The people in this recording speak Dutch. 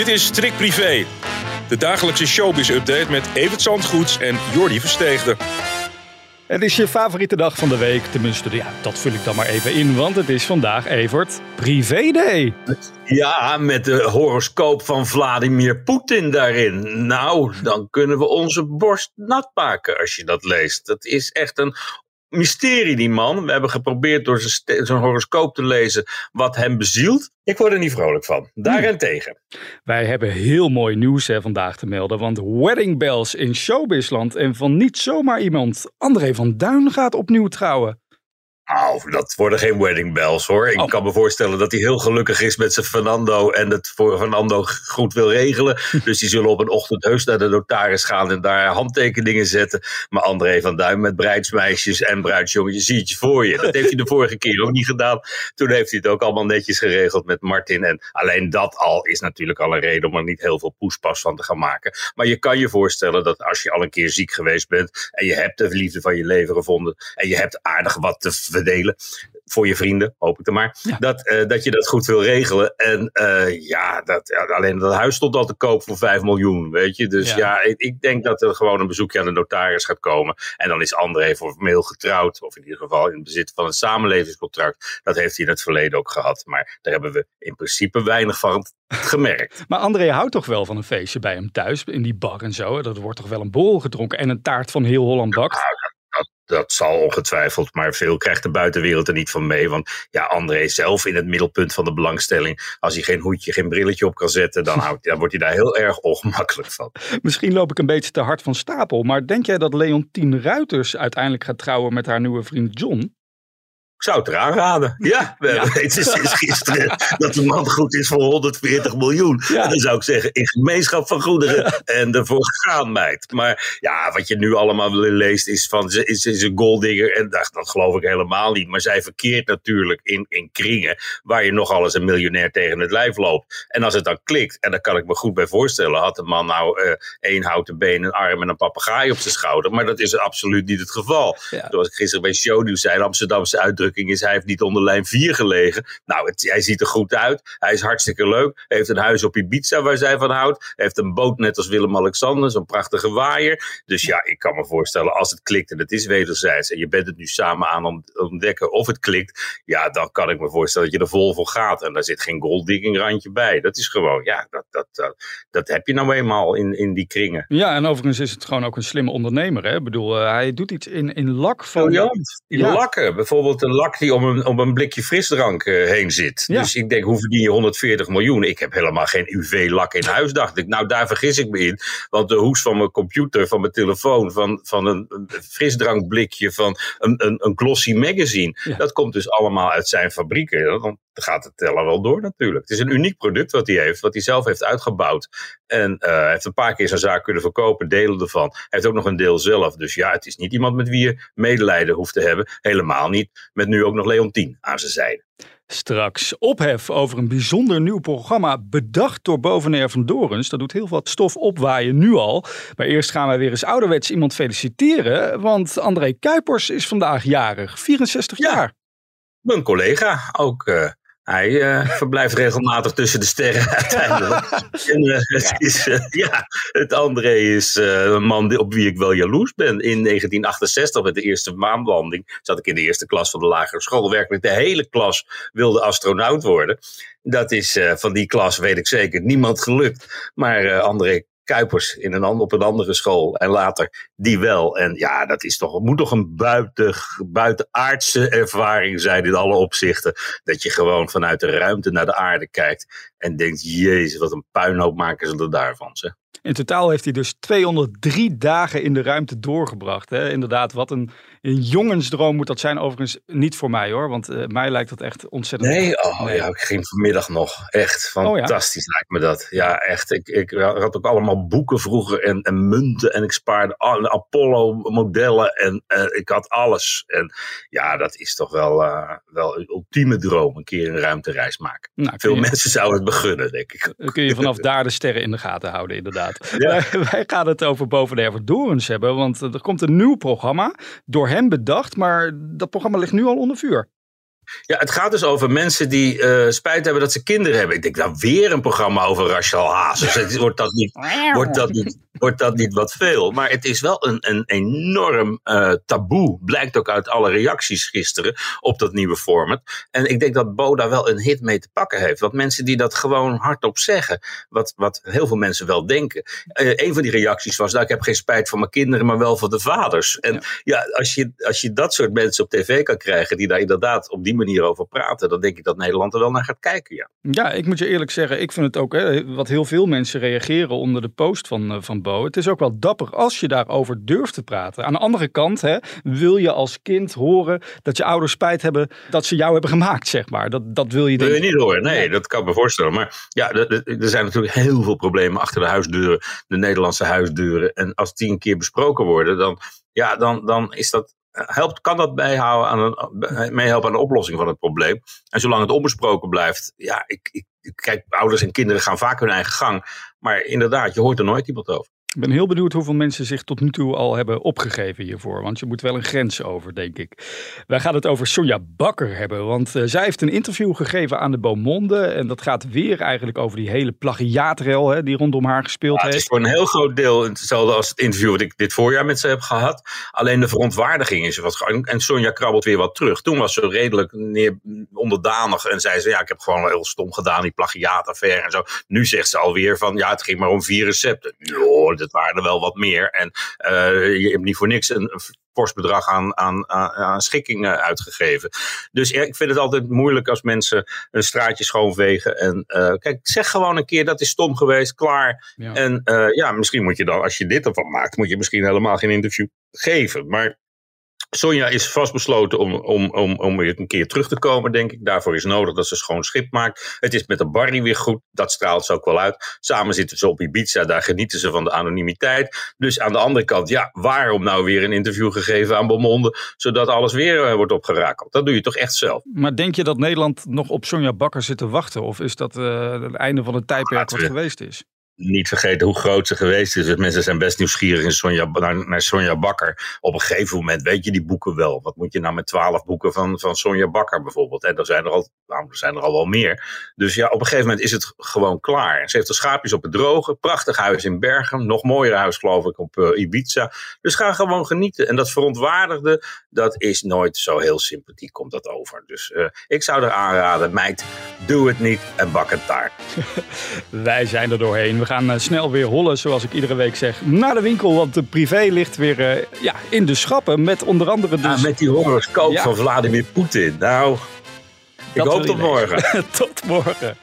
Dit is Strik Privé, de dagelijkse showbiz-update met Evert Zandgoeds en Jordi Versteegde. Het is je favoriete dag van de week. Tenminste, ja, dat vul ik dan maar even in, want het is vandaag, Evert, Privé Day. Ja, met de horoscoop van Vladimir Poetin daarin. Nou, dan kunnen we onze borst nat maken als je dat leest. Dat is echt een mysterie, die man. We hebben geprobeerd door zijn horoscoop te lezen wat hem bezielt. Ik word er niet vrolijk van. Daarentegen. Wij hebben heel mooi nieuws hè, vandaag te melden. Want wedding bells in showbizland. En van niet zomaar iemand. André van Duin gaat opnieuw trouwen. Nou, dat worden geen wedding bells hoor. Ik oh. kan me voorstellen dat hij heel gelukkig is met zijn Fernando en het voor Fernando goed wil regelen. dus die zullen op een ochtend heus naar de notaris gaan en daar handtekeningen zetten. Maar André van Duin met bruidsmeisjes en bruidsjongetjes zie je voor je. Dat heeft hij de vorige keer ook niet gedaan. Toen heeft hij het ook allemaal netjes geregeld met Martin. En alleen dat al is natuurlijk al een reden om er niet heel veel poespas van te gaan maken. Maar je kan je voorstellen dat als je al een keer ziek geweest bent en je hebt de liefde van je leven gevonden en je hebt aardig wat te delen voor je vrienden, hoop ik dan maar. Dat, uh, dat je dat goed wil regelen. En uh, ja, dat, alleen dat huis stond al te koop voor 5 miljoen, weet je. Dus ja, ik, ik, denk dat er gewoon een bezoekje aan de notaris gaat komen. En dan is André formeel getrouwd, of in ieder geval in bezit van een samenlevingscontract. Dat heeft hij in het verleden ook gehad. Maar daar hebben we in principe weinig van gemerkt. maar André houdt toch wel van een feestje bij hem thuis, in die bar en zo. Dat wordt toch wel een borrel gedronken en een taart van heel Holland bakt? Dat zal ongetwijfeld, maar veel krijgt de buitenwereld er niet van mee. Want ja, André zelf in het middelpunt van de belangstelling. Als hij geen hoedje, geen brilletje op kan zetten, dan, dan wordt hij daar heel erg ongemakkelijk van. Misschien loop ik een beetje te hard van stapel, maar denk jij dat Leontien Ruiters uiteindelijk gaat trouwen met haar nieuwe vriend John? Ik zou het eraan raden. Ja, we ja. weten sinds gisteren dat de man goed is voor 140 miljoen. En dan zou ik zeggen, in gemeenschap van goederen en ervoor gaan, meid. Maar ja, wat je nu allemaal leest is van, ze is, is een golddigger. En dat, dat geloof ik helemaal niet. Maar zij verkeert natuurlijk in, in kringen waar je nogal eens een miljonair tegen het lijf loopt. En als het dan klikt, en daar kan ik me goed bij voorstellen, had de man nou uh, één houten been, een arm en een papegaai op zijn schouder. Maar dat is absoluut niet het geval. Zoals ik gisteren bij Shownieuws zei, Amsterdamse uitdrukking is, hij heeft niet onder lijn 4 gelegen. Nou, het, hij ziet er goed uit. Hij is hartstikke leuk. Hij heeft een huis op Ibiza waar zij van houdt. Hij heeft een boot net als Willem-Alexander, zo'n prachtige waaier. Dus ja, ik kan me voorstellen, als het klikt en het is wederzijds en je bent het nu samen aan het ontdekken of het klikt, ja, dan kan ik me voorstellen dat je er vol voor gaat. En daar zit geen golddigging randje bij. Dat is gewoon, ja, dat, dat, dat, dat heb je nou eenmaal in, in die kringen. Ja, en overigens is het gewoon ook een slimme ondernemer. Hè? Ik bedoel, uh, hij doet iets in, in lak van... Briljant. In ja. lakken. Bijvoorbeeld een lak die om een, om een blikje frisdrank uh, heen zit. Dus ik denk, hoe verdien je 140 miljoen? Ik heb helemaal geen UV-lak in huis, dacht ik. Nou, daar vergis ik me in. Want de hoes van mijn computer, van mijn telefoon, van, van een, een frisdrankblikje, van een, een, een glossy magazine. Dat komt dus allemaal uit zijn fabrieken. Dan gaat het teller wel door natuurlijk. Het is een uniek product wat hij heeft, wat hij zelf heeft uitgebouwd. En uh, heeft een paar keer zijn zaak kunnen verkopen, delen ervan. Hij heeft ook nog een deel zelf. Dus ja, het is niet iemand met wie je medelijden hoeft te hebben. Helemaal niet. Met nu ook nog Leontien aan zijn zijde. Straks ophef over een bijzonder nieuw programma bedacht door Bovenair van Dorens. Dat doet heel wat stof opwaaien nu al. Maar eerst gaan wij weer eens ouderwets iemand feliciteren. Want André Kuipers is vandaag jarig, 64 jaar. Mijn collega, ook uh, hij uh, verblijft regelmatig tussen de sterren uiteindelijk. en, uh, het, is, uh, ja, het André is een man op wie ik wel jaloers ben. In 1968 met de eerste maanlanding zat ik in de eerste klas van de lagere school. Werkelijk de hele klas wilde astronaut worden. Dat is van die klas, weet ik zeker, niemand gelukt. Maar André Kuipers in een, op een andere school. En later die wel. En ja, dat is toch, moet toch een buiten, buitenaardse ervaring zijn in alle opzichten. Dat je gewoon vanuit de ruimte naar de aarde kijkt. En denkt, jezus, wat een puinhoop maken ze er daarvan. Zeg. In totaal heeft hij dus 203 dagen in de ruimte doorgebracht. Hè? Inderdaad, wat een, een jongensdroom moet dat zijn. Overigens niet voor mij hoor, want uh, mij lijkt dat echt ontzettend... Nee, oh nee. ja, ik ging vanmiddag nog. Echt fantastisch oh, ja? lijkt me dat. Ja, echt. Ik, ik had ook allemaal boeken vroeger en, en munten en ik spaarde Apollo-modellen en uh, ik had alles. En ja, dat is toch wel, uh, wel een ultieme droom, een keer een ruimtereis maken. Nou, Veel je, mensen zouden het begunnen, denk ik. Dan kun je vanaf daar de sterren in de gaten houden, inderdaad. Wij, wij, gaan het over Boven de hebben, want er komt een nieuw programma, door hem bedacht, maar dat programma ligt nu al onder vuur. Ja, het gaat dus over mensen die uh, spijt hebben dat ze kinderen hebben. Ik denk, nou weer een programma over Rachel Hazes. wordt, dat niet, wordt, dat niet, wordt dat niet wat veel? Maar het is wel een, een enorm uh, taboe. Blijkt ook uit alle reacties gisteren op dat nieuwe format. En ik denk dat Bo daar wel een hit mee te pakken heeft. Want mensen die dat gewoon hardop zeggen. Wat, wat heel veel mensen wel denken. Uh, een van die reacties was, nou ik heb geen spijt voor mijn kinderen, maar wel voor de vaders. En ja, ja als, je, als je dat soort mensen op tv kan krijgen die daar inderdaad op die manier over praten, dan denk ik dat Nederland er wel naar gaat kijken. Ja, ja ik moet je eerlijk zeggen, ik vind het ook, hè, wat heel veel mensen reageren onder de post van, uh, van Bo. Het is ook wel dapper als je daarover durft te praten. Aan de andere kant hè, wil je als kind horen dat je ouders spijt hebben dat ze jou hebben gemaakt, zeg maar. Dat, dat wil je, wil je niet horen. Nee, dat kan ik me voorstellen. Maar ja, er zijn natuurlijk heel veel problemen achter de huisdeuren, de Nederlandse huisdeuren. En als die een keer besproken worden, dan, ja, dan, dan is dat helpt, kan dat bijhouden aan een, meehelpen aan de oplossing van het probleem. En zolang het onbesproken blijft, ja, ik, ik, kijk, ouders en kinderen gaan vaak hun eigen gang. Maar inderdaad, je hoort er nooit iemand over. Ik ben heel benieuwd hoeveel mensen zich tot nu toe al hebben opgegeven hiervoor. Want je moet wel een grens over, denk ik. Wij gaan het over Sonja Bakker hebben. Want uh, zij heeft een interview gegeven aan de Beaumonde. En dat gaat weer eigenlijk over die hele plagiaatrel hè, die rondom haar gespeeld ja, heeft. Het is voor een heel groot deel hetzelfde als het interview wat ik dit voorjaar met ze heb gehad. Alleen de verontwaardiging is er wat. En Sonja krabbelt weer wat terug. Toen was ze redelijk neer, onderdanig en zei ze: Ja, ik heb gewoon heel stom gedaan, die plagiaataffaire en zo. Nu zegt ze alweer van: Ja, het ging maar om vier recepten. Joh, het waren er wel wat meer. En uh, je hebt niet voor niks een, een fors bedrag aan, aan, aan, aan schikkingen uitgegeven. Dus ja, ik vind het altijd moeilijk als mensen een straatje schoonvegen. En uh, kijk, zeg gewoon een keer dat is stom geweest, klaar. Ja. En uh, ja, misschien moet je dan, als je dit ervan maakt, moet je misschien helemaal geen interview geven. Maar Sonja is vastbesloten om, om, om, om weer een keer terug te komen, denk ik. Daarvoor is nodig dat ze schoon schip maakt. Het is met de Barry weer goed. Dat straalt ze ook wel uit. Samen zitten ze op Ibiza. Daar genieten ze van de anonimiteit. Dus aan de andere kant, ja, waarom nou weer een interview gegeven aan Beaumonde, zodat alles weer uh, wordt opgerakeld? Dat doe je toch echt zelf. Maar denk je dat Nederland nog op Sonja Bakker zit te wachten? Of is dat uh, het einde van het tijdperk wat geweest is? Niet vergeten hoe groot ze geweest is. Mensen zijn best nieuwsgierig in Sonja, naar, Sonja Bakker. Op een gegeven moment weet je die boeken wel. Wat moet je nou met twaalf boeken van, van Sonja Bakker bijvoorbeeld? En er zijn er, al, nou, er zijn er al wel meer. Dus ja, op een gegeven moment is het gewoon klaar. Ze heeft de schaapjes op het droge. Prachtig huis in Bergen. Nog mooier huis geloof ik op uh, Ibiza. Dus ga gewoon genieten. En dat verontwaardigde, dat is nooit zo heel sympathiek, komt dat over. Dus uh, ik zou er aanraden, meid, doe het niet en bak een taart. Wij zijn er doorheen. We gaan uh, snel weer hollen, zoals ik iedere week zeg, naar de winkel. Want de privé ligt weer uh, ja, in de schappen. Met onder andere dus... Ah, met die horoscoop ja. van Vladimir Poetin. Nou, ik hoop tot morgen. tot morgen.